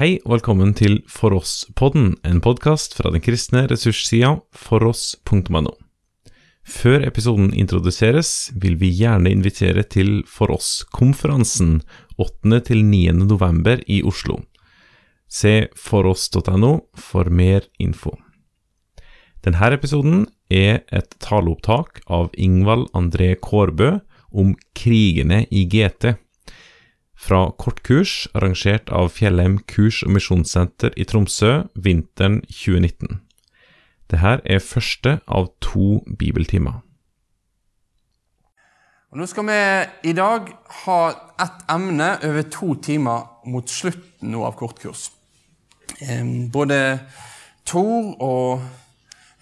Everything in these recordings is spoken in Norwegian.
Hei og velkommen til For oss-podden, en podkast fra den kristne ressurssida foross.no. Før episoden introduseres, vil vi gjerne invitere til For oss-konferansen 8.-9. november i Oslo. Se foross.no for mer info. Denne episoden er et taleopptak av Ingvald André Kårbø om krigene i GT fra kortkurs arrangert av Fjellheim kurs- og misjonssenter i Tromsø vinteren 2019. Dette er første av to bibeltimer. Og nå skal vi i dag ha ett emne over to timer mot slutten av kortkurs. Både Tor og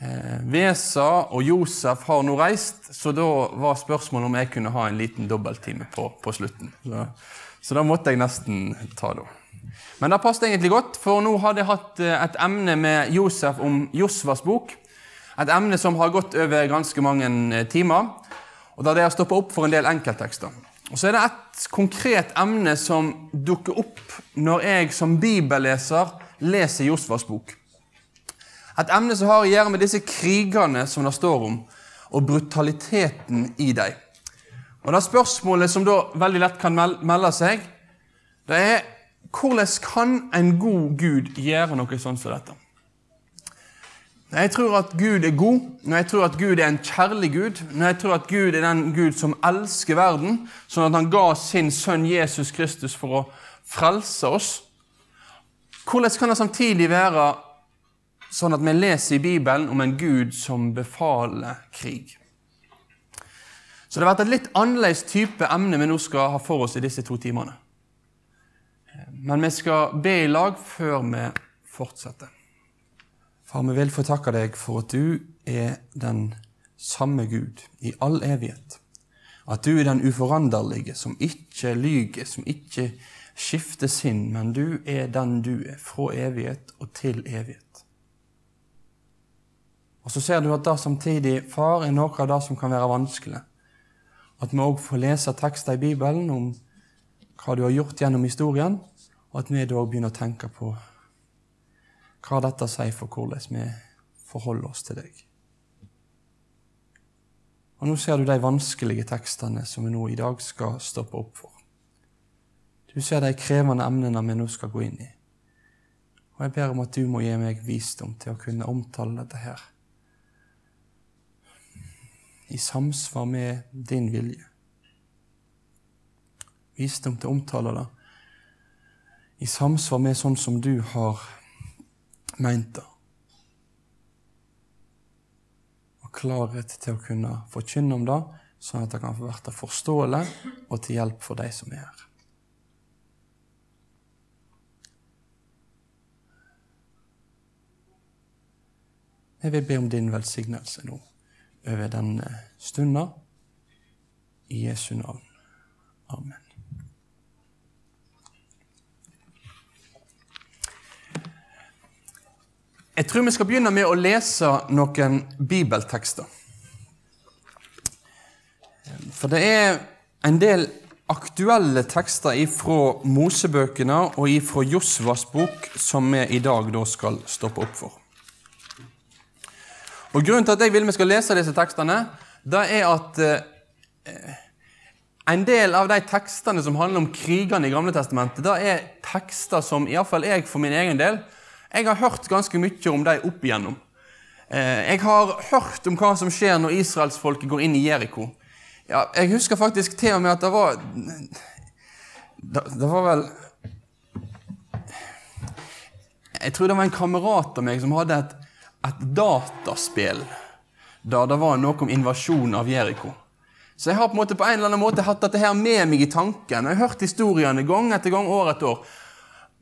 eh, Vesa og Josef har nå reist, så da var spørsmålet om jeg kunne ha en liten dobbelttime på, på slutten. Så, så da måtte jeg nesten ta det. Men det passet egentlig godt, for nå hadde jeg hatt eh, et emne med Josef om Josvas bok. Et emne som har gått over ganske mange eh, timer, og der det har stoppa opp for en del enkelttekster. Og Så er det et konkret emne som dukker opp når jeg som bibelleser leser Josvas bok. Et emne som har å gjøre med disse krigene som det står om, og brutaliteten i dem. Og Det spørsmålet som da veldig lett kan melde seg, det er hvordan kan en god Gud gjøre noe sånt som dette? Når jeg tror at Gud er god, når jeg tror at Gud er en kjærlig Gud, når jeg tror at Gud er den Gud som elsker verden, sånn at han ga sin sønn Jesus Kristus for å frelse oss, hvordan kan det samtidig være sånn at vi leser i Bibelen om en Gud som befaler krig? Så det har vært et litt annerledes type emne vi nå skal ha for oss i disse to timene. Men vi skal be i lag før vi fortsetter. Far, vi vil få takke deg for at du er den samme Gud i all evighet. At du er den uforanderlige, som ikke lyger, som ikke skifter sinn, men du er den du er, fra evighet og til evighet. Og så ser du at det samtidig, far, er noe av det som kan være vanskelig. At vi òg får lese tekster i Bibelen om hva du har gjort gjennom historien, og at vi da begynner å tenke på hva dette sier for hvordan vi forholder oss til deg. Og Nå ser du de vanskelige tekstene som vi nå i dag skal stoppe opp for. Du ser de krevende emnene vi nå skal gå inn i. Og jeg ber om at du må gi meg visdom til å kunne omtale dette her i samsvar med din vilje. Visdom til å omtale det i samsvar med sånn som du har meint det. Og klarhet til å kunne forkynne om det, sånn at det kan få være forståelig og til hjelp for de som er her. Jeg vil be om din velsignelse nå over denne stunda. I Jesu navn. Amen. Jeg tror vi skal begynne med å lese noen bibeltekster. For det er en del aktuelle tekster fra Mosebøkene og fra Josvas bok som vi i dag da skal stoppe opp for. Og Grunnen til at jeg vil vi skal lese disse tekstene, det er at eh, en del av de tekstene som handler om krigene i Gamle Testamentet, det er tekster som iallfall jeg for min egen del jeg har hørt ganske mye om dem opp igjennom. Eh, jeg har hørt om hva som skjer når israelsfolket går inn i Jeriko. Ja, jeg husker faktisk til og med at det var Det, det var vel Jeg tror det var en kamerat av meg som hadde et et dataspill da det var noe om invasjon av Jeriko. Så jeg har på en måte på en eller annen måte hatt dette her med meg i tanken. Jeg har hørt historiene gang etter gang, år etter år.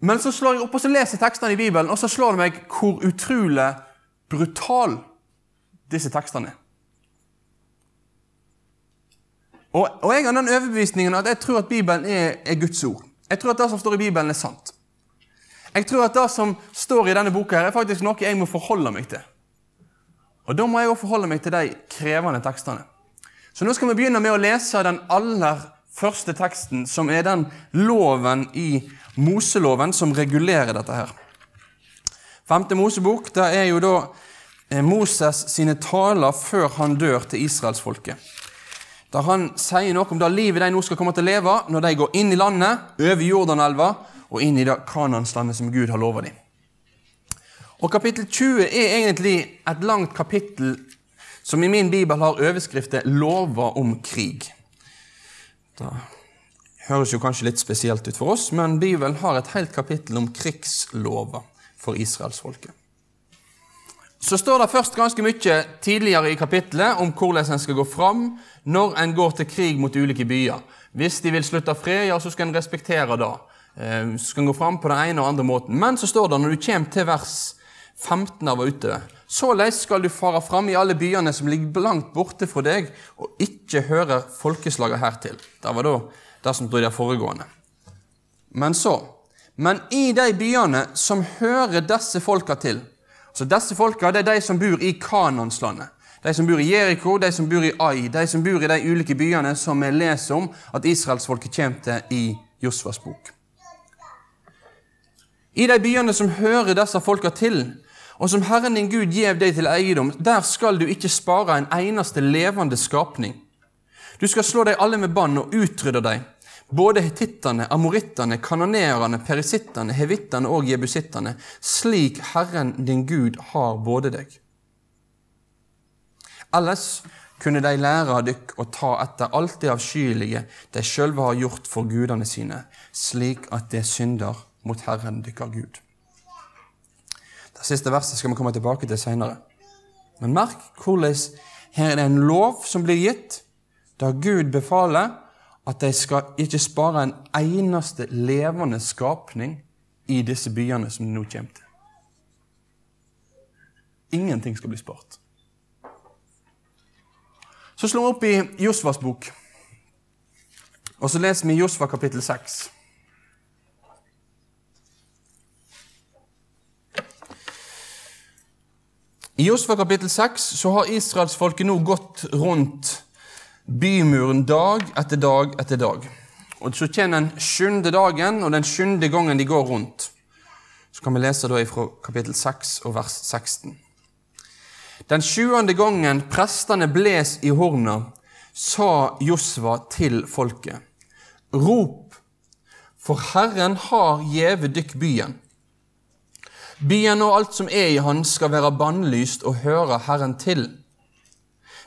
Men så slår jeg opp og så leser tekstene i Bibelen, og så slår det meg hvor utrolig brutal disse tekstene er. Og, og jeg har den overbevisningen at jeg tror at Bibelen er, er Guds ord. Jeg tror at det som står i Bibelen, er sant. Jeg tror at det som står i denne boka, her er faktisk noe jeg må forholde meg til. Og Da må jeg også forholde meg til de krevende tekstene. Så nå skal vi begynne med å lese den aller første teksten, som er den loven i Moseloven som regulerer dette her. Femte Mosebok det er jo da eh, Moses sine taler før han dør til israelsfolket. Der han sier noe om det livet de nå skal komme til å leve når de går inn i landet, over Jordanelva og inn i det Kananslandet som Gud har lova dem. Og Kapittel 20 er egentlig et langt kapittel som i min bibel har overskriften 'Lover om krig'. Det høres jo kanskje litt spesielt ut for oss, men Bibelen har et helt kapittel om krigslover for israelsfolket. Så står det først ganske mye tidligere i kapittelet om hvordan en skal gå fram når en går til krig mot ulike byer. Hvis de vil slutte fred, ja, så skal en respektere det. Eh, så skal gå fram på den ene og andre måten. Men så står det når du kommer til vers 15 av og utover Såleis skal du fare fram i alle byene som ligger langt borte fra deg, og ikke hører folkeslaget hertil. Det var da det som sto i det foregående. Men så Men i de byene som hører disse folka til Så disse folka det er de som bor i Kanonslandet. De som bor i Jeriko, de som bor i Ai, de som bor i de ulike byene som vi leser om at israelsfolket kommer til i Josvas bok. I de byene som hører disse folka til, og som Herren din Gud gjev deg til eiendom, der skal du ikke spare en eneste levende skapning. Du skal slå deg alle med bann og utrydde deg, både hetittene, amorittene, kanonerene, perisittene, hevittene og jebusittene, slik Herren din Gud har både deg. Ellers kunne de lære dykk å ta etter alt det avskyelige de sjølve har gjort for gudene sine, slik at det synder mot Herren dykker Gud. Det siste verset skal vi komme tilbake til senere. Men merk hvordan her er det en lov som blir gitt, der Gud befaler at de skal ikke spare en eneste levende skapning i disse byene som nå kommer til. Ingenting skal bli spart. Så slår vi opp i Josvas bok, og så leser vi Josva kapittel 6. I Josfa kapittel 6 så har israelsfolket nå gått rundt bymuren dag etter dag etter dag. Og Så kommer den sjuende dagen og den sjuende gangen de går rundt. Så kan vi lese da fra kapittel 6 og vers 16. Den sjuende gangen prestene bles i horna, sa Josva til folket.: Rop, for Herren har gjeve dykk byen. Byen og alt som er i han, skal være bannlyst og høre Herren til.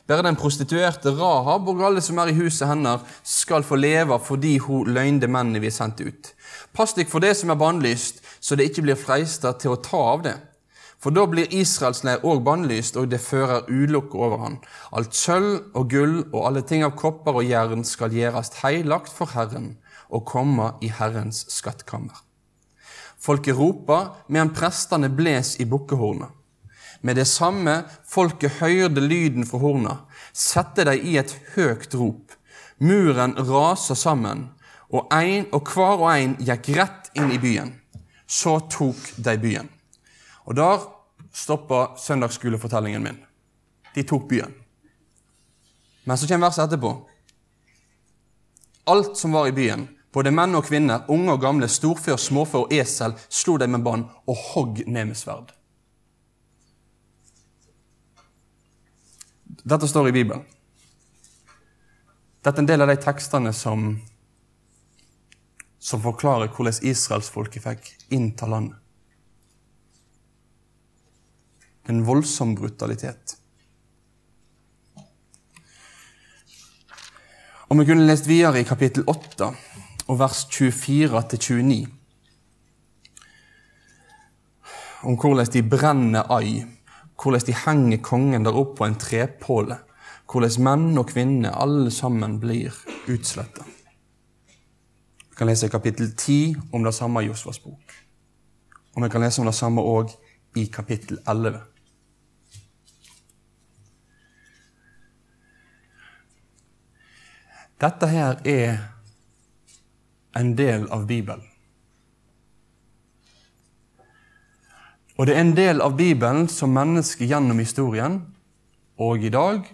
Bare den prostituerte Rahab og alle som er i huset hennes, skal få leve fordi hun løgnde mennene vi sendte ut. Pass deg for det som er bannlyst, så det ikke blir freista til å ta av det. For da blir Israels leir òg bannlyst, og det fører ulukke over han. Alt sølv og gull og alle ting av kopper og jern skal gjøres heilagt for Herren og komme i Herrens skattkammer. Folket ropa, medan prestene bles i bukkehornet. Med det samme folket høyrde lyden fra horna, sette de i et høgt rop. Muren rasa sammen, og, en, og hver og en gikk rett inn i byen. Så tok de byen. Og der stoppa søndagsskolefortellingen min. De tok byen. Men så kommer verset etterpå. Alt som var i byen, både menn og kvinner, unge og gamle, storfe og småfe og esel slo dem med bånd og hogg ned med sverd. Dette står i Bibelen. Dette er en del av de tekstene som, som forklarer hvordan israelsfolket fikk innta landet. En voldsom brutalitet. Om vi kunne lest videre i kapittel 8 og vers 24-29. Om hvordan de brenner Ai, hvordan de henger kongen der oppe på en trepåle. Hvordan menn og kvinner alle sammen blir utsletta. Vi kan lese kapittel 10 om det samme i Josvas bok. Og vi kan lese om det samme òg i kapittel 11. Dette her er en del av Bibelen. Og det er en del av Bibelen som mennesker gjennom historien og i dag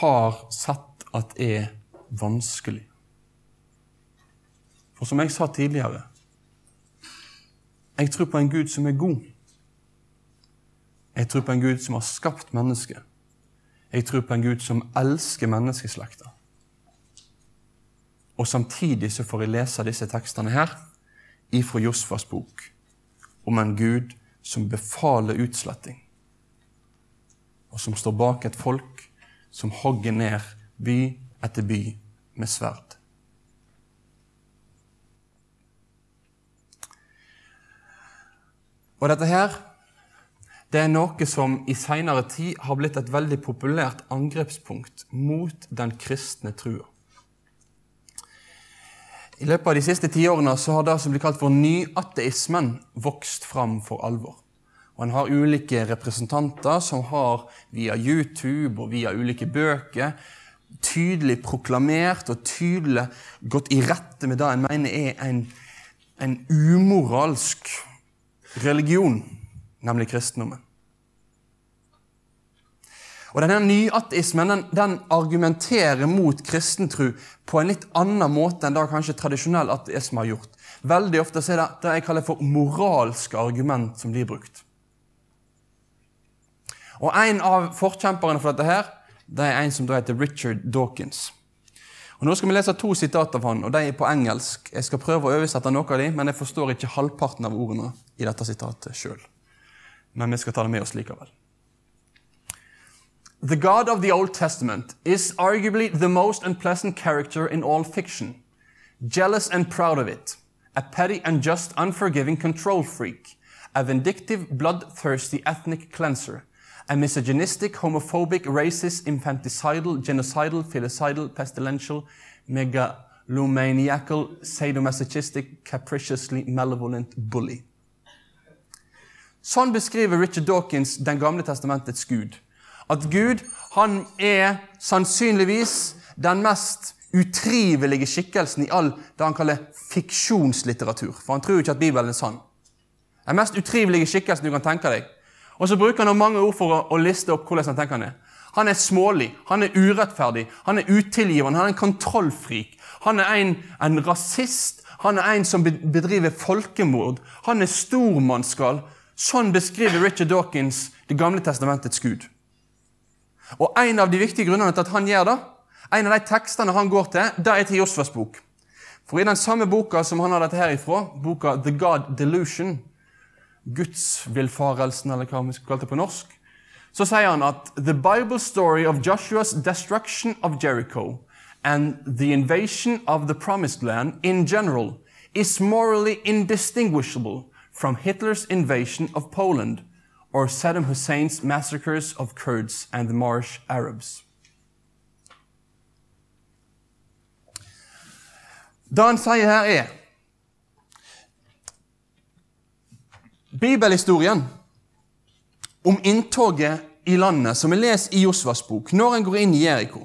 har sett at er vanskelig. For som jeg sa tidligere Jeg tror på en Gud som er god. Jeg tror på en Gud som har skapt mennesket. Jeg tror på en Gud som elsker menneskeslekta. Og samtidig så får jeg lese disse tekstene her ifra Josfas bok om en Gud som befaler utsletting, og som står bak et folk som hogger ned by etter by med sverd. Og dette her, det er noe som i seinere tid har blitt et veldig populært angrepspunkt mot den kristne trua. I løpet av de siste tiårene så har det som blir kalt for nyateismen, vokst fram for alvor. Og En har ulike representanter som har via YouTube og via ulike bøker tydelig proklamert og tydelig gått i rette med det en mener er en, en umoralsk religion, nemlig kristendommen. Og denne Nyateismen den, den argumenterer mot kristentro på en litt annen måte enn det kanskje tradisjonell ateisme har gjort. Veldig ofte er det det jeg kaller for moralske argument som blir brukt. Og En av forkjemperne for dette her, det er en som da heter Richard Dawkins. Og Nå skal vi lese to sitater av han, og de er på engelsk. Jeg skal prøve å oversette noe av dem, men jeg forstår ikke halvparten av ordene i dette sitatet sjøl. Men vi skal ta det med oss likevel. The God of the Old Testament is arguably the most unpleasant character in all fiction. Jealous and proud of it, a petty and just unforgiving control freak, a vindictive, bloodthirsty ethnic cleanser, a misogynistic, homophobic, racist, infanticidal, genocidal, filicidal, pestilential, megalomaniacal, sadomasochistic, capriciously malevolent bully. Sånn beskriver Richard Dawkins Den gamle testamentets Gud. At Gud han er sannsynligvis den mest utrivelige skikkelsen i all det han kaller fiksjonslitteratur. For han tror ikke at Bibelen er sann. Den mest utrivelige skikkelsen du kan tenke deg. Og så bruker han mange ord for å, å liste opp hvordan han tenker han er. Han er smålig, han er urettferdig, han er utilgivende, han er en kontrollfrik. Han er en, en rasist, han er en som bedriver folkemord. Han er stormannsgal. Sånn beskriver Richard Dawkins Det gamle testamentets Gud. Og En av de viktige grunnene til at han gjør det, en av de tekstene han går til, det er til Josfas bok. For i den samme boka som han har dette her ifra, boka The God Delusion, Gudsvillfarelsen, eller hva vi skal kalle det på norsk, så sier han at The Bible story of Joshua's destruction of Jericho and the invasion of the promised land in general is morally indistinguishable from Hitler's invasion of Poland or Saddam Hussein's massacres of Kurds and the Marsh Arabs. Det han sier her, er Bibelhistorien om inntoget i landet, som vi leser i Josvas bok, når en går inn i Jeriko.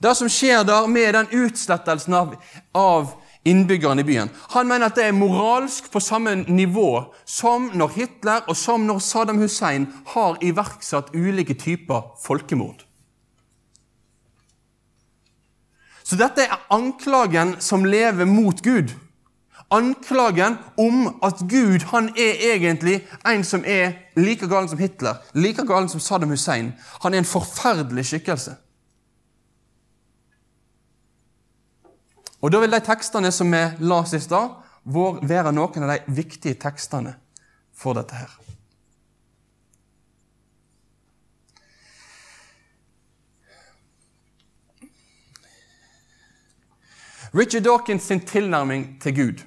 Det som skjer der med den utslettelsen av, av innbyggerne i byen. Han mener at det er moralsk på samme nivå som når Hitler og som når Saddam Hussein har iverksatt ulike typer folkemord. Så dette er anklagen som lever mot Gud. Anklagen om at Gud han er egentlig en som er like galen som Hitler, like galen som Saddam Hussein. Han er en forferdelig skikkelse. Og Da vil de tekstene som vi las i stad, være noen av de viktige tekstene for dette her. Richard Dawkins sin tilnærming til Gud.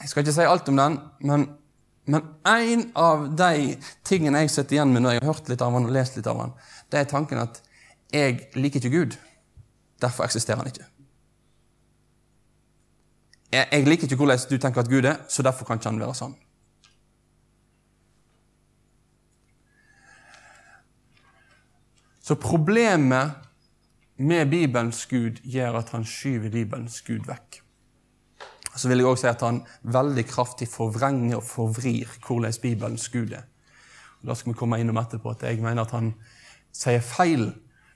Jeg skal ikke si alt om den, men, men en av de tingene jeg sitter igjen med når jeg har hørt litt av han og lest litt av han, det er tanken at jeg liker ikke Gud. Derfor eksisterer han ikke. Jeg, liker ikke hvordan du tenker at Gud er, så derfor kan ikke han være sånn. Så problemet med Bibelens Gud gjør at han skyver Bibelens Gud vekk. Så vil jeg også si at han veldig kraftig forvrenger og forvrir hvordan Bibelens Gud er. Og Da skal vi komme innom etterpå at jeg mener at han sier feil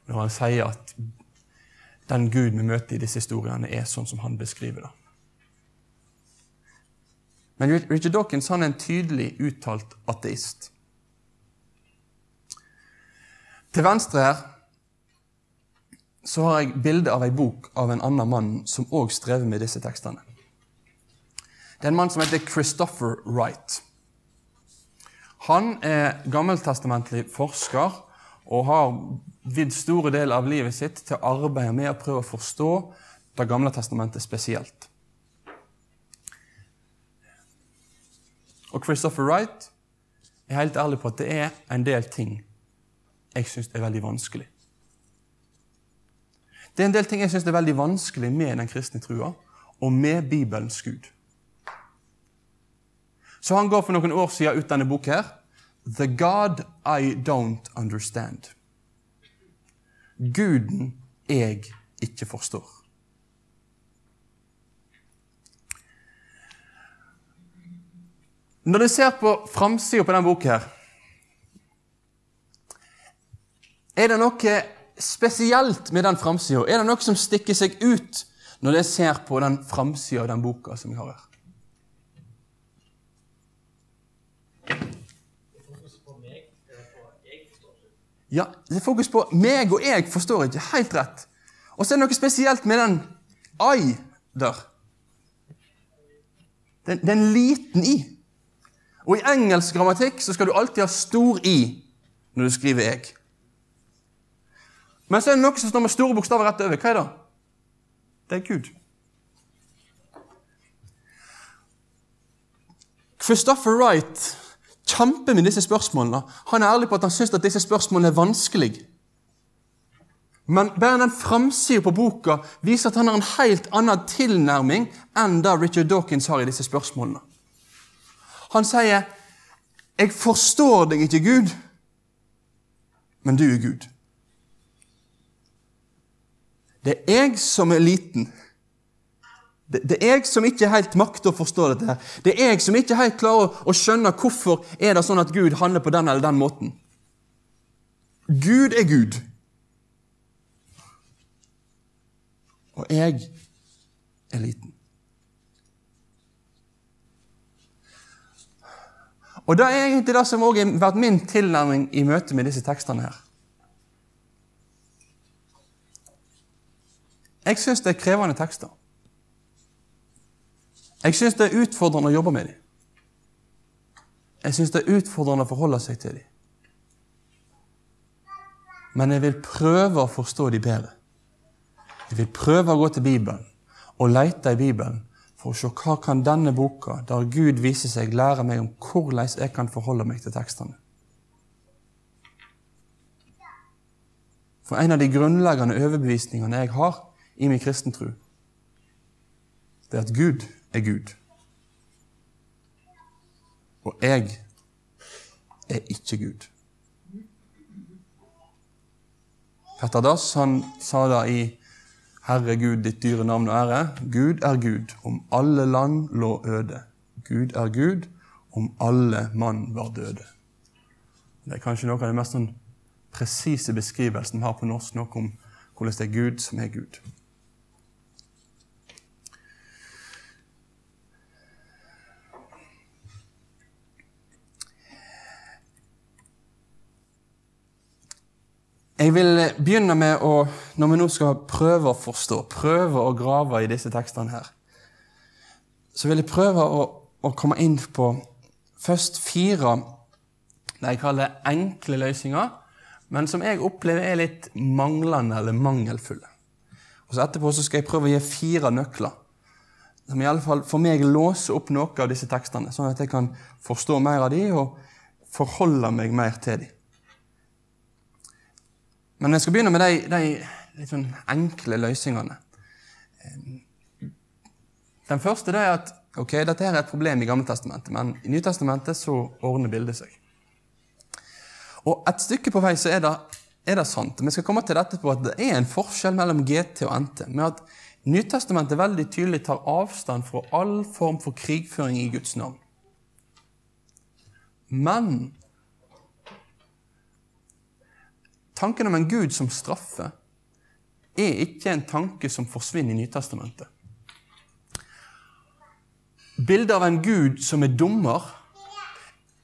når han sier at den Gud vi møter i disse historiene, er sånn som han beskriver det. Men Richard Dawkins han er en tydelig uttalt ateist. Til venstre her så har jeg bilde av ei bok av en annen mann som òg strever med disse tekstene. Det er en mann som heter Christopher Wright. Han er gammeltestamentlig forsker og har vidd store deler av livet sitt til å arbeide med å prøve å forstå Det gamle testamentet spesielt. Og Christopher Wright er helt ærlig på at det er en del ting jeg syns er veldig vanskelig. Det er en del ting jeg syns er veldig vanskelig med den kristne trua, og med Bibelens Gud. Så han går for noen år siden ut denne boka her. The God I Don't Understand. Guden jeg ikke forstår. Når du ser på framsida på denne boka her, er det noe spesielt med den framsida? Er det noe som stikker seg ut når jeg ser på den framsida av den boka som vi har her? Ja, det er fokus på meg og jeg forstår ikke. Helt rett. Og så er det noe spesielt med den I der. Det er en liten i. Og i engelsk grammatikk så skal du alltid ha stor i når du skriver 'jeg'. Men så er det noe som står med store bokstaver rett over. Hva er det? Det er Gud. Christopher Wright kjemper med disse spørsmålene. Han er ærlig på at han syns at disse spørsmålene er vanskelige. Men bare den framsida på boka viser at han har en helt annen tilnærming enn det Richard Dawkins har i disse spørsmålene. Han sier 'Jeg forstår deg ikke, Gud, men du er Gud'. Det er jeg som er liten. Det, det, er jeg som ikke helt makter å forstå dette. her. Det er jeg som ikke helt klarer å skjønne hvorfor er det sånn at Gud handler på den eller den måten. Gud er Gud. Og jeg er liten. Og Det er egentlig det som også har vært min tilnærming i møte med disse tekstene. her. Jeg syns det er krevende tekster. Jeg syns det er utfordrende å jobbe med dem. Jeg syns det er utfordrende å forholde seg til dem. Men jeg vil prøve å forstå dem bedre. Jeg vil prøve å gå til Bibelen og lete i Bibelen for å se hva kan denne boka, der Gud viser seg, lære meg om hvordan jeg kan forholde meg til tekstene. For en av de grunnleggende overbevisningene jeg har i min kristentro, det er at Gud er Gud. Og jeg er ikke Gud. Petter Dass han sa det i Herre Gud, ditt dyre navn og ære. Gud er Gud, om alle land lå øde. Gud er Gud, om alle mann var døde. Det er kanskje noe av den mest sånn presise beskrivelsen vi har på norsk, noe om hvordan det er Gud som er Gud. Jeg vil begynne med å, når vi nå skal prøve å forstå, prøve å grave i disse tekstene her, så vil jeg prøve å, å komme inn på først fire det jeg kaller enkle løsninger, men som jeg opplever er litt manglende eller mangelfulle. Og så Etterpå så skal jeg prøve å gi fire nøkler, som i alle fall for meg låser opp noe av disse tekstene, sånn at jeg kan forstå mer av de og forholde meg mer til de. Men jeg skal begynne med de, de litt sånn enkle løsningene. Den første er at ok, dette her er et problem i Gammeltestamentet, men i Nytestamentet så ordner bildet seg. Og Et stykke på vei så er det, er det sant. Vi skal komme til dette på at det er en forskjell mellom GT og NT. med at Nytestamentet veldig tydelig tar avstand fra all form for krigføring i Guds navn. Men Tanken om en Gud som straffer, er ikke en tanke som forsvinner i Nytestamentet. Bildet av en Gud som er dommer,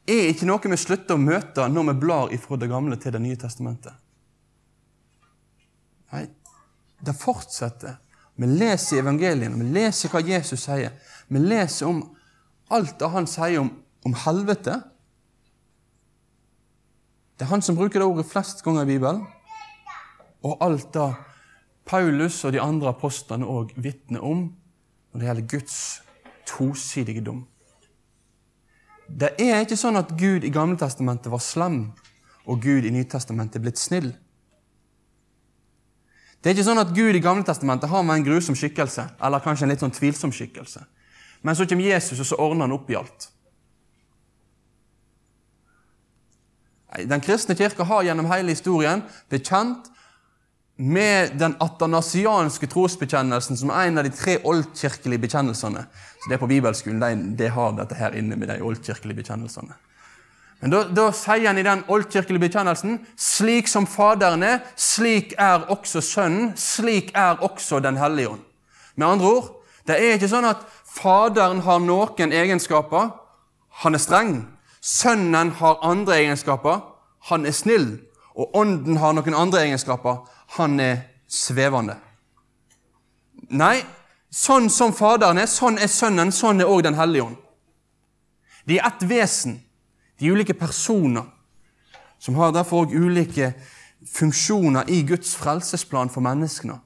er ikke noe vi slutter å møte når vi blar ifra Det gamle til Det nye testamentet. Nei, det fortsetter. Vi leser evangeliene, vi leser hva Jesus sier. Vi leser om alt det han sier om, om helvete. Det er han som bruker det ordet flest ganger i Bibelen. Og alt det Paulus og de andre apostlene òg vitner om når det gjelder Guds tosidige dom. Det er ikke sånn at Gud i Gamletestamentet var slem, og Gud i Nytestamentet er blitt snill. Det er ikke sånn at Gud i Gamletestamentet har med en grusom skikkelse, eller kanskje en litt sånn tvilsom skikkelse. Men så kommer Jesus, og så ordner han opp i alt. Den kristne kirke har gjennom hele historien bekjent med den atanasianske trosbekjennelsen som en av de tre oldkirkelige bekjennelsene. Så det er på bibelskolen de, de har dette her inne med de oldkirkelige bekjennelsene. Men da, da sier han i den oldkirkelige bekjennelsen slik som Faderen er, slik er også Sønnen, slik er også Den hellige ånd. Med andre ord, det er ikke sånn at Faderen har noen egenskaper. Han er streng. Sønnen har andre egenskaper. Han er snill. Og Ånden har noen andre egenskaper han er svevende. Nei, sånn som Faderen er, sånn er Sønnen, sånn er òg Den hellige ånd. De er ett vesen, de ulike personer, som har derfor òg ulike funksjoner i Guds frelsesplan for menneskene.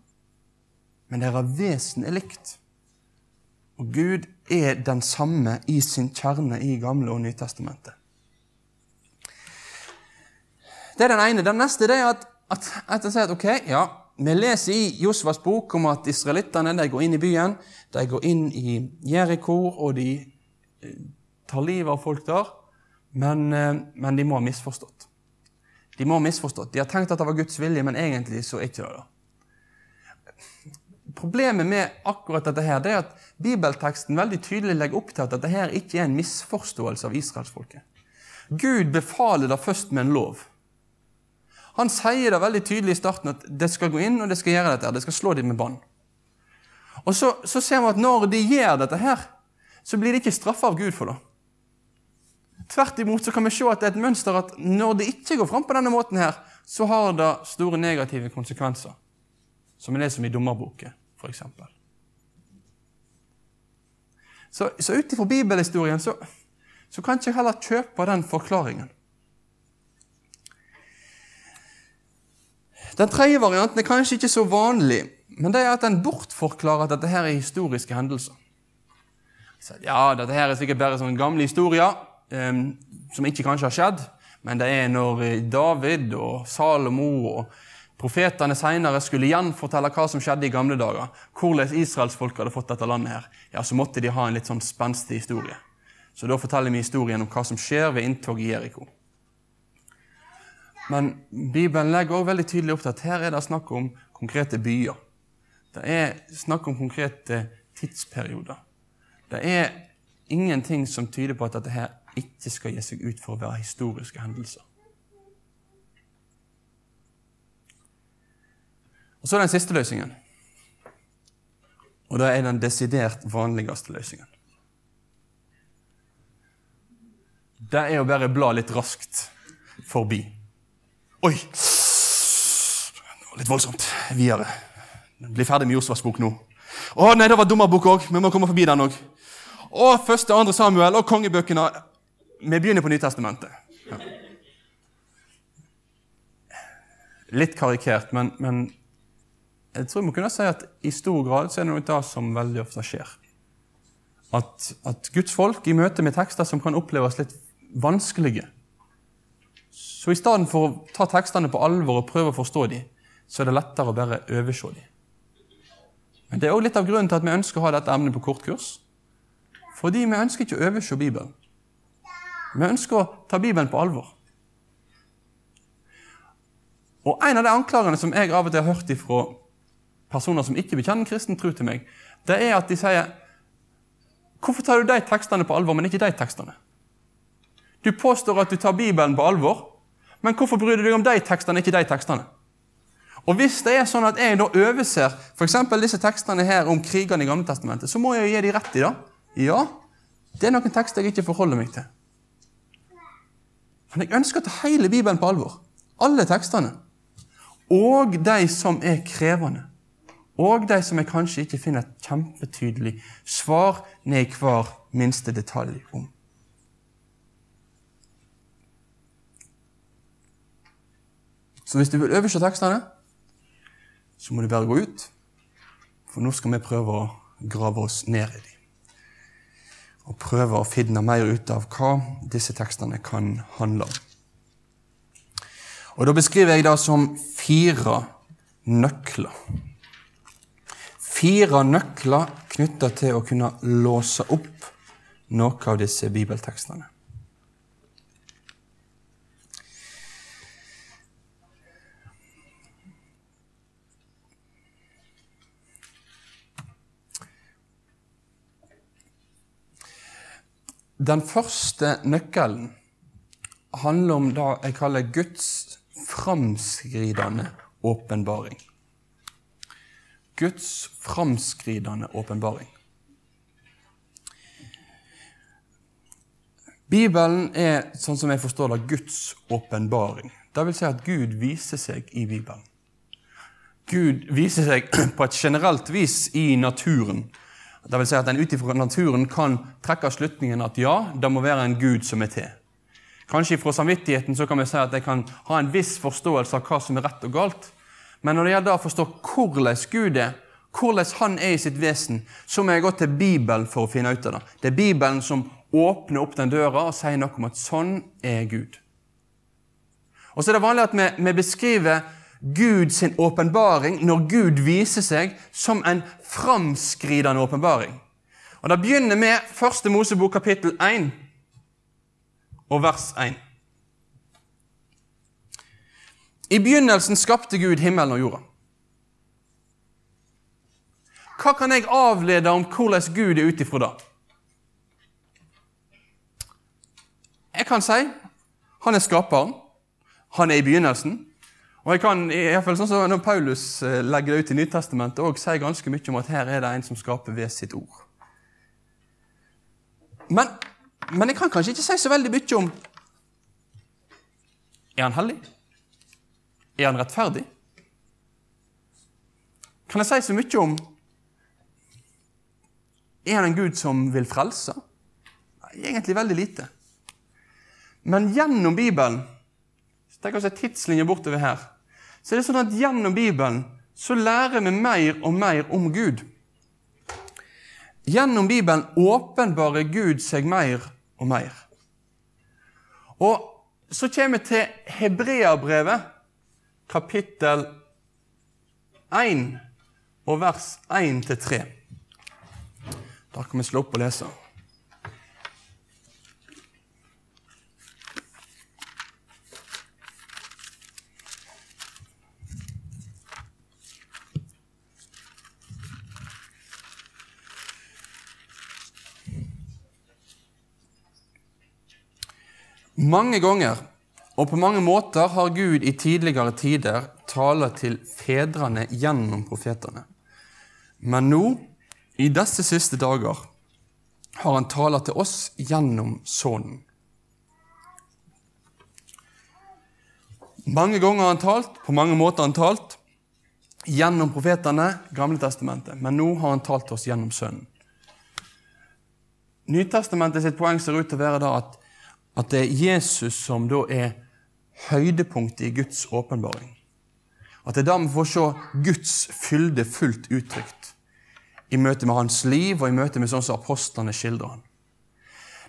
Men deres vesen er likt. Og Gud er den samme i sin kjerne i Gamle og Nytestamentet. Det er den ene. Den neste er at at, at han sier at ok, ja, vi leser i Josvas bok om at israelittene går inn i byen. De går inn i Jeriko, og de eh, tar livet av folk der. Men, eh, men, de må ha misforstått. De må ha misforstått. De har tenkt at det var Guds vilje, men egentlig så er ikke det det. Problemet med akkurat dette her, det er at bibelteksten veldig tydelig legger opp til at dette ikke er en misforståelse av israelsfolket. Gud befaler det først med en lov. Han sier det veldig tydelig i starten at det skal gå inn og det skal gjøre dette. Det skal slå dem med bånd. Og så, så, ser vi at når de gjør dette her, så blir de ikke straffa av Gud for det. Tvert imot så kan vi se at det er et mønster at når det ikke går fram på denne måten, her, så har det store negative konsekvenser. Som vi leser om i dommerboken, f.eks. Så, så ut ifra bibelhistorien så, så kan ikke jeg heller kjøpe den forklaringen. Den tredje varianten er kanskje ikke så vanlig, men det er at den bortforklarer at dette her er historiske hendelser. Så, ja, dette her er sikkert bare sånne gamle historier um, som ikke kanskje har skjedd, men det er når eh, David og Salomo og profetene senere skulle igjen fortelle hva som skjedde i gamle dager, hvordan israelsfolket hadde fått dette landet her, ja, så måtte de ha en litt sånn spenstig historie. Så da forteller vi historien om hva som skjer ved inntoget i Jeriko. Men Bibelen legger også veldig tydelig opp til at her er det snakk om konkrete byer. Det er snakk om konkrete tidsperioder. Det er ingenting som tyder på at dette her ikke skal gi seg ut for å være historiske hendelser. Og Så er den siste løsningen. Og det er den desidert vanligste løsningen. Det er å bare bla litt raskt forbi. Oi! Litt voldsomt. Videre. Blir ferdig med Josvas bok nå. Å nei, det var dommerbok òg. Vi må komme forbi den òg. Og første andre Samuel og kongebøkene. Vi begynner på Nytestamentet. Ja. Litt karikert, men, men, jeg tror vi må kunne si at i stor grad så er det noe det som veldig ofte skjer. At, at Guds folk i møte med tekster som kan oppleves litt vanskelige, så i stedet for å ta tekstene på alvor og prøve å forstå dem, så er det lettere å bare overse dem. Men Det er også litt av grunnen til at vi ønsker å ha dette emnet på kortkurs. Fordi vi ønsker ikke å overse Bibelen. Vi ønsker å ta Bibelen på alvor. Og En av de anklagene som jeg av og til har hørt fra personer som ikke bekjenner kristen tro til meg, det er at de sier Hvorfor tar du de tekstene på alvor, men ikke de tekstene? Du påstår at du tar Bibelen på alvor, men hvorfor bryr du deg om de tekstene, ikke de tekstene? Og hvis det er sånn at jeg da overser f.eks. disse tekstene her om krigene i Gamle testamentet, så må jeg jo gi de rett i det. Ja, det er noen tekster jeg ikke forholder meg til. Men jeg ønsker å ta hele Bibelen på alvor. Alle tekstene. Og de som er krevende. Og de som jeg kanskje ikke finner et kjempetydelig svar ned i hver minste detalj om. Så hvis du vil overse tekstene, så må du bare gå ut, for nå skal vi prøve å grave oss ned i dem. Og prøve å finne mer ut av hva disse tekstene kan handle om. Og Da beskriver jeg det som fire nøkler. Fire nøkler knytta til å kunne låse opp noe av disse bibeltekstene. Den første nøkkelen handler om det jeg kaller Guds framskridende åpenbaring. Guds framskridende åpenbaring. Bibelen er, sånn som jeg forstår det, Guds åpenbaring. Det vil si at Gud viser seg i Bibelen. Gud viser seg på et generelt vis i naturen det vil si at en ut ifra naturen kan trekke slutningen at ja, det må være en Gud som er til. Kanskje fra samvittigheten så kan vi si at jeg kan ha en viss forståelse av hva som er rett og galt. Men når det gjelder å forstå hvordan Gud er, hvordan Han er i sitt vesen, så må jeg gå til Bibelen for å finne ut av det. Det er Bibelen som åpner opp den døra og sier noe om at sånn er Gud. Og så er det vanlig at vi, vi beskriver Guds åpenbaring når Gud viser seg som en framskridende åpenbaring. Og Det begynner med første Mosebok kapittel 1 og vers 1. I begynnelsen skapte Gud himmelen og jorda. Hva kan jeg avlede om hvordan Gud er ut ifra det? Jeg kan si han er skaperen. Han er i begynnelsen. Og jeg kan, i hvert fall sånn som Når Paulus eh, legger det ut i Nytestamentet, og sier ganske mye om at her er det en som skaper ved sitt ord. Men, men jeg kan kanskje ikke si så veldig mye om Er han hellig? Er han rettferdig? Kan jeg si så mye om Er han en Gud som vil frelse? Egentlig veldig lite. Men gjennom Bibelen Tenk oss en tidslinje bortover her så er det sånn at gjennom Bibelen så lærer vi mer og mer om Gud. Gjennom Bibelen åpenbarer Gud seg mer og mer. Og så kommer vi til Hebreabrevet, kapittel 1, og vers 1-3. Da kan vi slå opp og lese. Mange ganger og på mange måter har Gud i tidligere tider talt til fedrene gjennom profetene. Men nå, i disse siste dager, har han talt til oss gjennom Sønnen. Mange ganger har han talt, på mange måter har han talt, gjennom profetene, Gamle testamentet, men nå har han talt til oss gjennom Sønnen. Nytestamentet sitt poeng ser ut til å være da at at det er Jesus som da er høydepunktet i Guds åpenbaring. At det er da vi får se Guds fylde fullt uttrykt i møte med hans liv og i møte med sånn som apostlene skildrer han.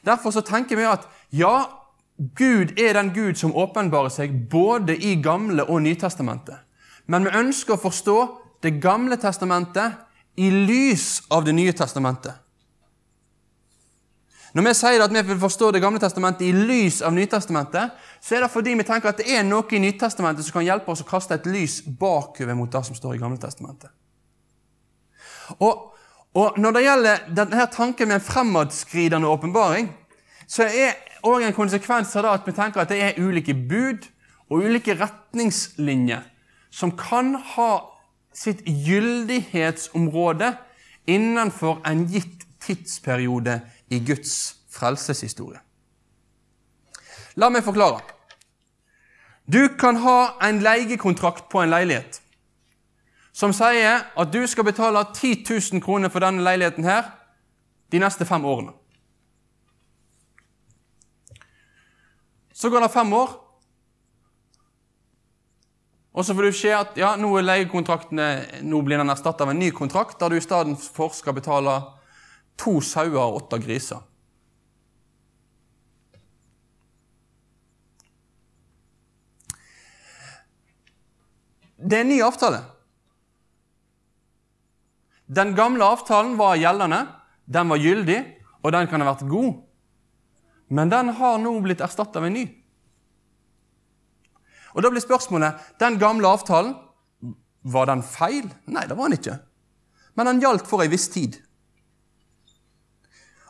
Derfor så tenker vi at ja, Gud er den Gud som åpenbarer seg både i Gamle og Nytestamentet. Men vi ønsker å forstå Det gamle testamentet i lys av Det nye testamentet. Når vi sier at vi vil forstå Det gamle testamentet i lys av Nytestamentet, så er det fordi vi tenker at det er noe i Nytestamentet som kan hjelpe oss å kaste et lys bakover mot det som står i Gamle testamentet. Og, og når det gjelder denne tanken med en fremadskridende åpenbaring, så er òg en konsekvens av det at vi tenker at det er ulike bud og ulike retningslinjer som kan ha sitt gyldighetsområde innenfor en gitt tidsperiode i Guds frelseshistorie. La meg forklare. Du kan ha en leiekontrakt på en leilighet som sier at du skal betale 10 000 kroner for denne leiligheten her de neste fem årene. Så går det fem år, og så får du se at ja, nå nå blir den erstatta av en ny kontrakt, der du i stedet for skal betale to sauer og åtte griser. Det er en ny avtale. Den gamle avtalen var gjeldende, den var gyldig, og den kan ha vært god. Men den har nå blitt erstatta av en ny. Og Da blir spørsmålet den gamle avtalen var den feil. Nei, det var den ikke. Men den gjaldt for ei viss tid.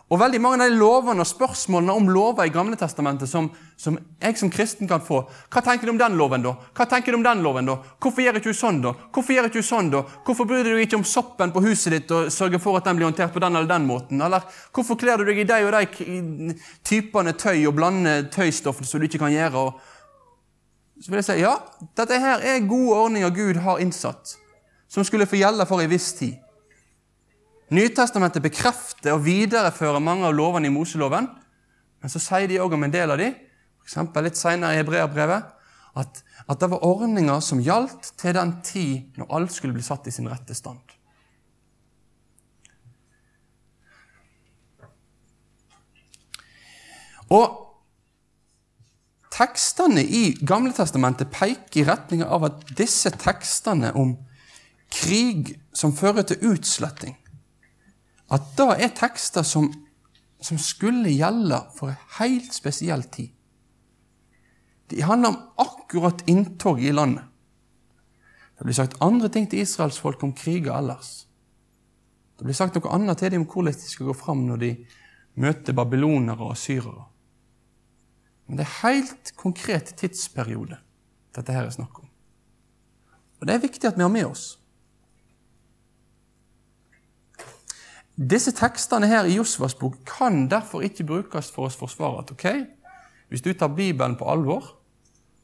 Og veldig mange av de lovene og spørsmålene om lover i Gamle Testamentet som, som, jeg som kristen kan få Hva tenker du om den loven, da? Hva tenker du om den loven da? Hvorfor gjør ikke du sånn, da? Hvorfor gjør ikke sånn da? Hvorfor bryr du deg ikke om soppen på huset ditt og sørger for at den blir håndtert på den eller den måten? Eller hvorfor kler du deg i de og de typene tøy og blander tøystoff som du ikke kan gjøre? Og så vil jeg si ja, dette her er gode ordninger Gud har innsatt, som skulle få gjelde for en viss tid. Nytestamentet bekrefter og viderefører mange av lovene i Moseloven, men så sier de òg om en del av dem, f.eks. litt senere i Hebreabrevet, at, at det var ordninger som gjaldt til den tid når alt skulle bli satt i sin rette stand. Og tekstene i Gamle Testamentet peker i retning av at disse tekstene om krig som fører til utsletting, at det er tekster som, som skulle gjelde for en helt spesiell tid. De handler om akkurat inntoget i landet. Det blir sagt andre ting til israelsfolk om kriger ellers. Det blir sagt noe annet til dem om hvordan de skal gå fram når de møter babylonere og syrere. Men det er helt konkret tidsperiode dette her er snakk om. Og Det er viktig at vi har med oss. Disse tekstene her i Josvas bok kan derfor ikke brukes for å forsvare at ok, hvis du tar Bibelen på alvor,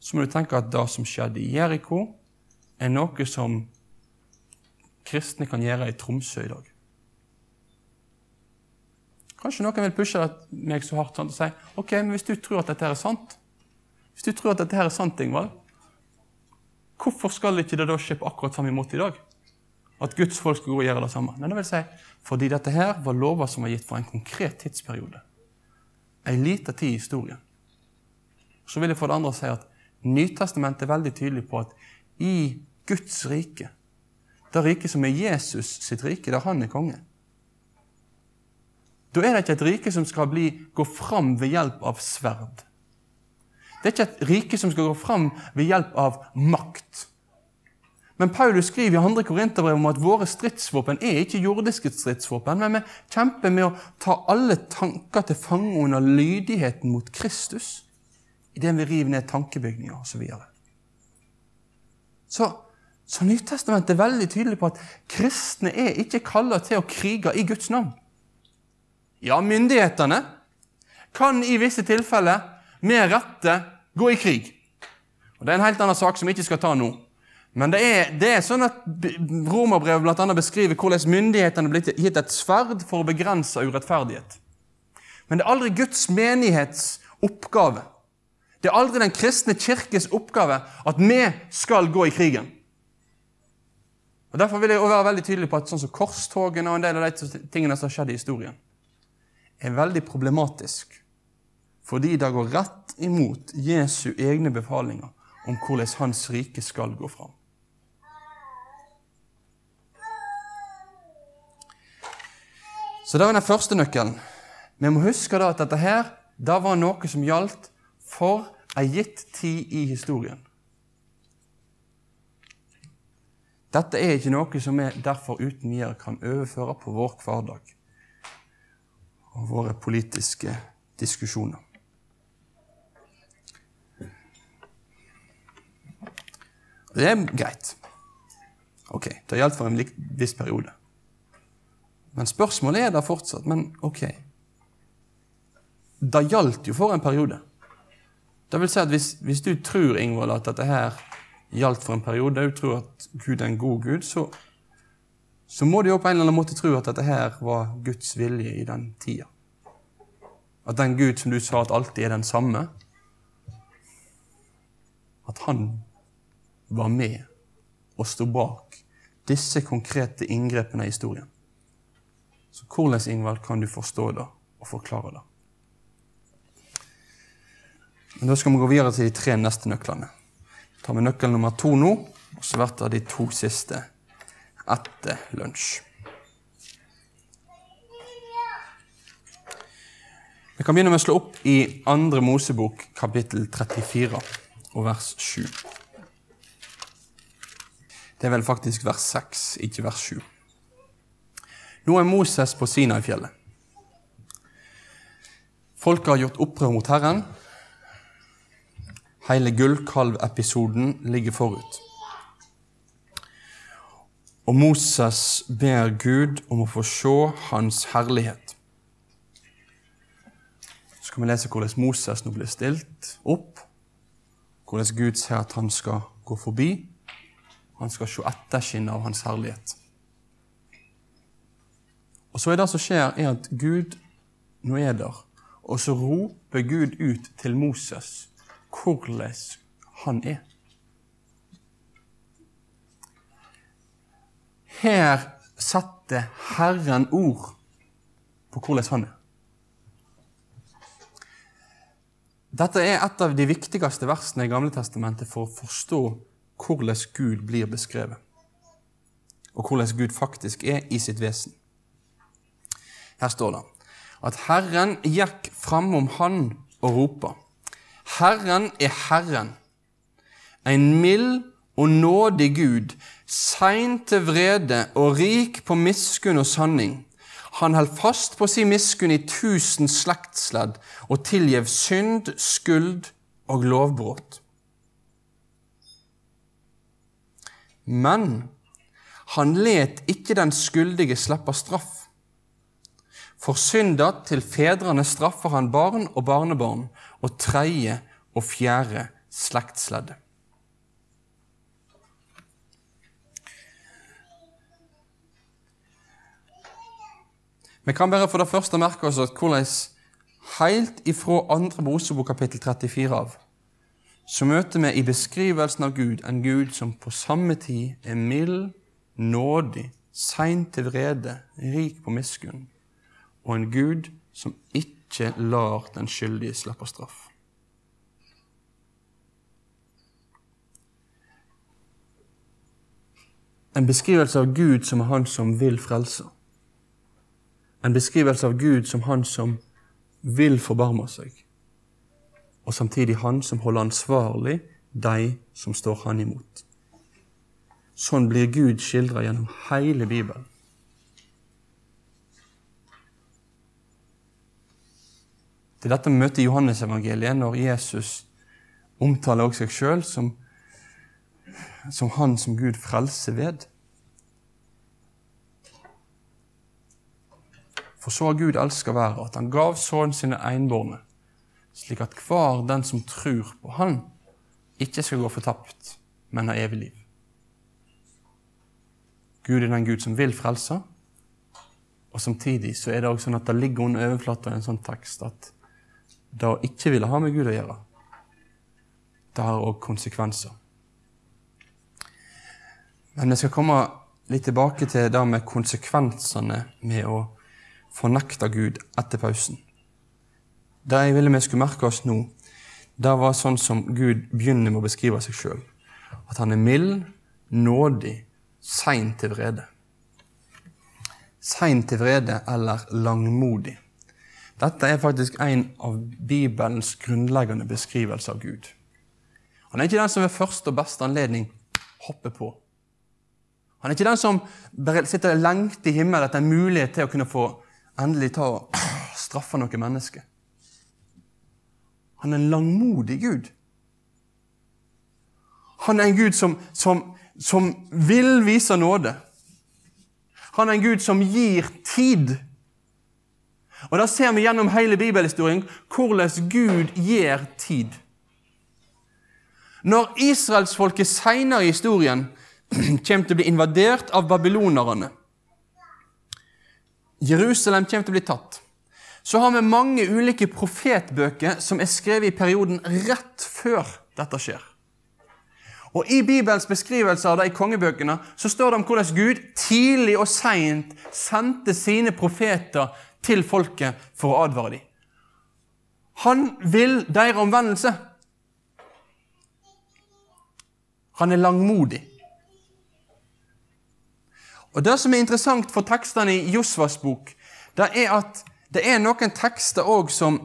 så må du tenke at det som skjedde i Jeriko, er noe som kristne kan gjøre i Tromsø i dag. Kanskje noen vil pushe meg så hardt sånn, og si ok, men hvis du tror at dette er sant, hvis du tror at dette er sant, Ingvald, hvorfor skal ikke det da skje på akkurat samme måte i dag? At Guds folk skulle gå og gjøre det samme? Nei, det vil si, fordi dette her var lover som var gitt for en konkret tidsperiode. En liten tid i historien. Så vil jeg for det andre si at Nytestamentet er veldig tydelig på at i Guds rike, det riket som er Jesus sitt rike, der han er konge, da er det ikke et rike som skal bli, gå fram ved hjelp av sverd. Det er ikke et rike som skal gå fram ved hjelp av makt. Men Paulus skriver i 2. Korinterbrev om at våre stridsvåpen er ikke jordiske stridsvåpen, men vi kjemper med å ta alle tanker til fange under lydigheten mot Kristus idet vi river ned tankebygninger osv. Så, videre. så så Nytestamentet er veldig tydelig på at kristne er ikke kalla til å krige i Guds navn. Ja, myndighetene kan i visse tilfeller med rette gå i krig. Og Det er en helt annen sak som vi ikke skal ta nå. Men det er, det er sånn at Romerbrevet bl.a. beskriver hvordan myndighetene blitt gitt et sverd for å begrense urettferdighet. Men det er aldri Guds menighets oppgave. Det er aldri den kristne kirkes oppgave at vi skal gå i krigen. Og Derfor vil jeg være veldig tydelig på at sånn som korstogene og en del av de tingene som har skjedd i historien, er veldig problematisk. Fordi det går rett imot Jesu egne befalinger om hvordan hans rike skal gå fram. Så det var den første nøkkelen. Vi må huske da at dette her, det var noe som gjaldt for ei gitt tid i historien. Dette er ikke noe som vi derfor uten videre kan overføre på vår hverdag og våre politiske diskusjoner. Det er greit. Ok, det gjaldt for en viss periode. Men spørsmålet er da fortsatt Men ok. Det gjaldt jo for en periode. Det vil si at hvis, hvis du tror Ingvold, at dette her gjaldt for en periode, du tror at Gud er en god Gud, så, så må du jo på en eller annen måte tro at dette her var Guds vilje i den tida. At den Gud som du sa at alltid er den samme, at han var med og sto bak disse konkrete inngrepene i historien. Så hvordan Ingvald, kan du forstå det og forklare det? Men Da skal vi gå videre til de tre neste nøklene. Da tar vi nøkkel nummer to nå, og så blir det de to siste etter lunsj. Vi kan begynne med å slå opp i andre Mosebok, kapittel 34, og vers 7. Det er vel faktisk vers 6, ikke vers 7. Nå er Moses på Sinai-fjellet. Folket har gjort opprør mot Herren. Hele gullkalvepisoden ligger forut. Og Moses ber Gud om å få se hans herlighet. Så kan vi lese hvordan Moses nå blir stilt opp, hvordan Gud ser at han skal gå forbi. Han skal se etterskinnet av hans herlighet. Og så er det som skjer, er at Gud nå er der, og så roper Gud ut til Moses hvordan han er. Her setter Herren ord på hvordan han er. Dette er et av de viktigste versene i Gamle Testamentet for å forstå hvordan Gud blir beskrevet, og hvordan Gud faktisk er i sitt vesen. Her står det at Herren gikk framom han og ropa. Herren er Herren, en mild og nådig Gud, sein til vrede og rik på miskunn og sanning. Han held fast på sin miskunn i tusen slektsledd og tilgjev synd, skuld og lovbrudd. Men han let ikke den skyldige slippe straff. For synda til fedrene straffer han barn og barnebarn og tredje og fjerde slektsledde. Vi kan bare for det første merke oss at hvordan helt ifra andre Mosebok kapittel 34 av så møter vi i beskrivelsen av Gud en Gud som på samme tid er mild, nådig, sein til vrede, rik på miskunn, og en Gud som ikke lar den skyldige slippe straff. En beskrivelse av Gud som er Han som vil frelse. En beskrivelse av Gud som Han som vil forbarme seg og samtidig han som holder ansvarlig de som står han imot. Sånn blir Gud skildra gjennom hele Bibelen. Det er dette vi møter i Johannesevangeliet, når Jesus omtaler også seg sjøl som, som han som Gud frelser ved. For så har Gud elska verden, at han gav sønnen sine enbårne, slik at hver den som tror på Han, ikke skal gå fortapt, men ha evig liv. Gud er den Gud som vil frelse, og samtidig så er det også sånn at det ligger under overflata i en sånn tekst at det å ikke ville ha med Gud å gjøre, det har òg konsekvenser. Men vi skal komme litt tilbake til det med konsekvensene med å fornekte Gud etter pausen. Det jeg ville vi skulle merke oss nå, det var sånn som Gud begynner med å beskrive seg sjøl. At han er mild, nådig, sein til vrede. Sein til vrede eller langmodig. Dette er faktisk en av Bibelens grunnleggende beskrivelser av Gud. Han er ikke den som ved første og beste anledning hopper på. Han er ikke den som sitter lengt i himmelen etter en mulighet til å kunne få endelig ta og straffe noe menneske. Han er en langmodig Gud. Han er en Gud som, som, som vil vise nåde. Han er en Gud som gir tid. Og Da ser vi gjennom hele bibelhistorien hvordan Gud gir tid. Når israelsfolket seinere i historien kommer til å bli invadert av babylonerne Jerusalem kommer til å bli tatt. Så har vi mange ulike profetbøker som er skrevet i perioden rett før dette skjer. Og I Bibelens beskrivelse av de kongebøkene så står det om hvordan Gud tidlig og seint sendte sine profeter til folket for å advare dem. Han vil deres omvendelse. Han er langmodig. Og Det som er interessant for tekstene i Josvas bok, det er at det er noen tekster òg som,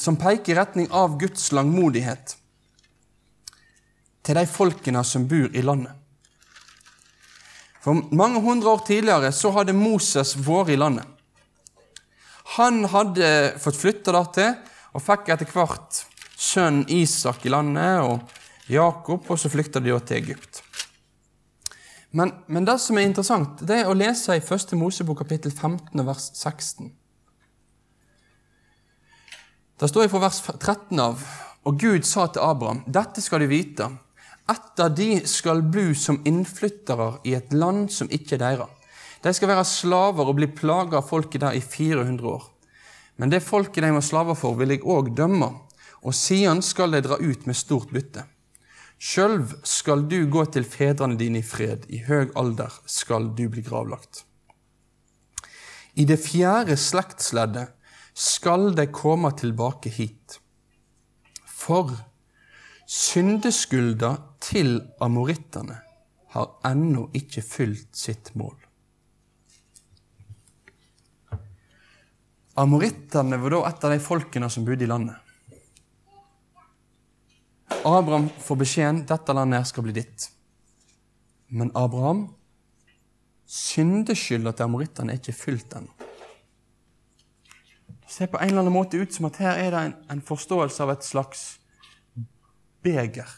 som, peker i retning av Guds langmodighet til de folkene som bor i landet. For mange hundre år tidligere så hadde Moses vært i landet. Han hadde fått flytta der til og fikk etter hvert sønnen Isak i landet og Jakob, og så flykta de til Egypt. Men, men, det som er interessant, det er å lese i 1. Mosebok kapittel 15 vers 16. Da står jeg fra vers 13 av, og Gud sa til Abraham, dette skal du vite, etter de skal bo som innflyttere i et land som ikke er deres. De skal være slaver og bli plaga av folket der i 400 år. Men det folket de var slaver for, vil jeg òg dømme, og siden skal de dra ut med stort bytte. Sjølv skal du gå til fedrene dine i fred, i høg alder skal du bli gravlagt. I det fjerde slektsleddet skal de komme tilbake hit. For syndeskulda til amorittene har ennå ikke fylt sitt mål. Amorittene var da et av de folkene som bodde i landet. Abraham får beskjeden dette landet skal bli ditt. Men Abraham, syndeskylda til amorittene er ikke fylt ennå. Det ser på en eller annen måte ut som at her er det en, en forståelse av et slags beger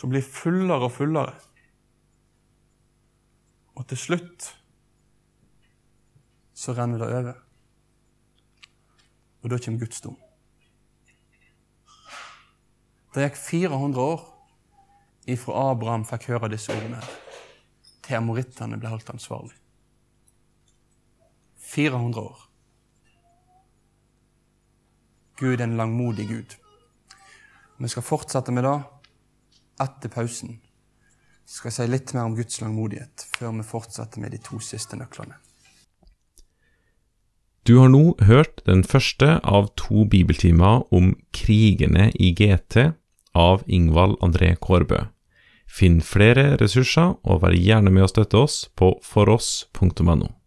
som blir fullere og fullere. Og til slutt så renner det over. Og da kommer Guds dom. Det gikk 400 år ifra Abraham fikk høre disse ordene, her, til amorittene ble holdt ansvarlig. 400 år. Gud er en langmodig Gud. Vi skal fortsette med det etter pausen. Jeg skal si litt mer om Guds langmodighet før vi fortsetter med de to siste nøklene. Du har nå hørt den første av to bibeltimer om krigene i GT av Ingvald André Kårbø. Finn flere ressurser, og vær gjerne med å støtte oss på foross.no.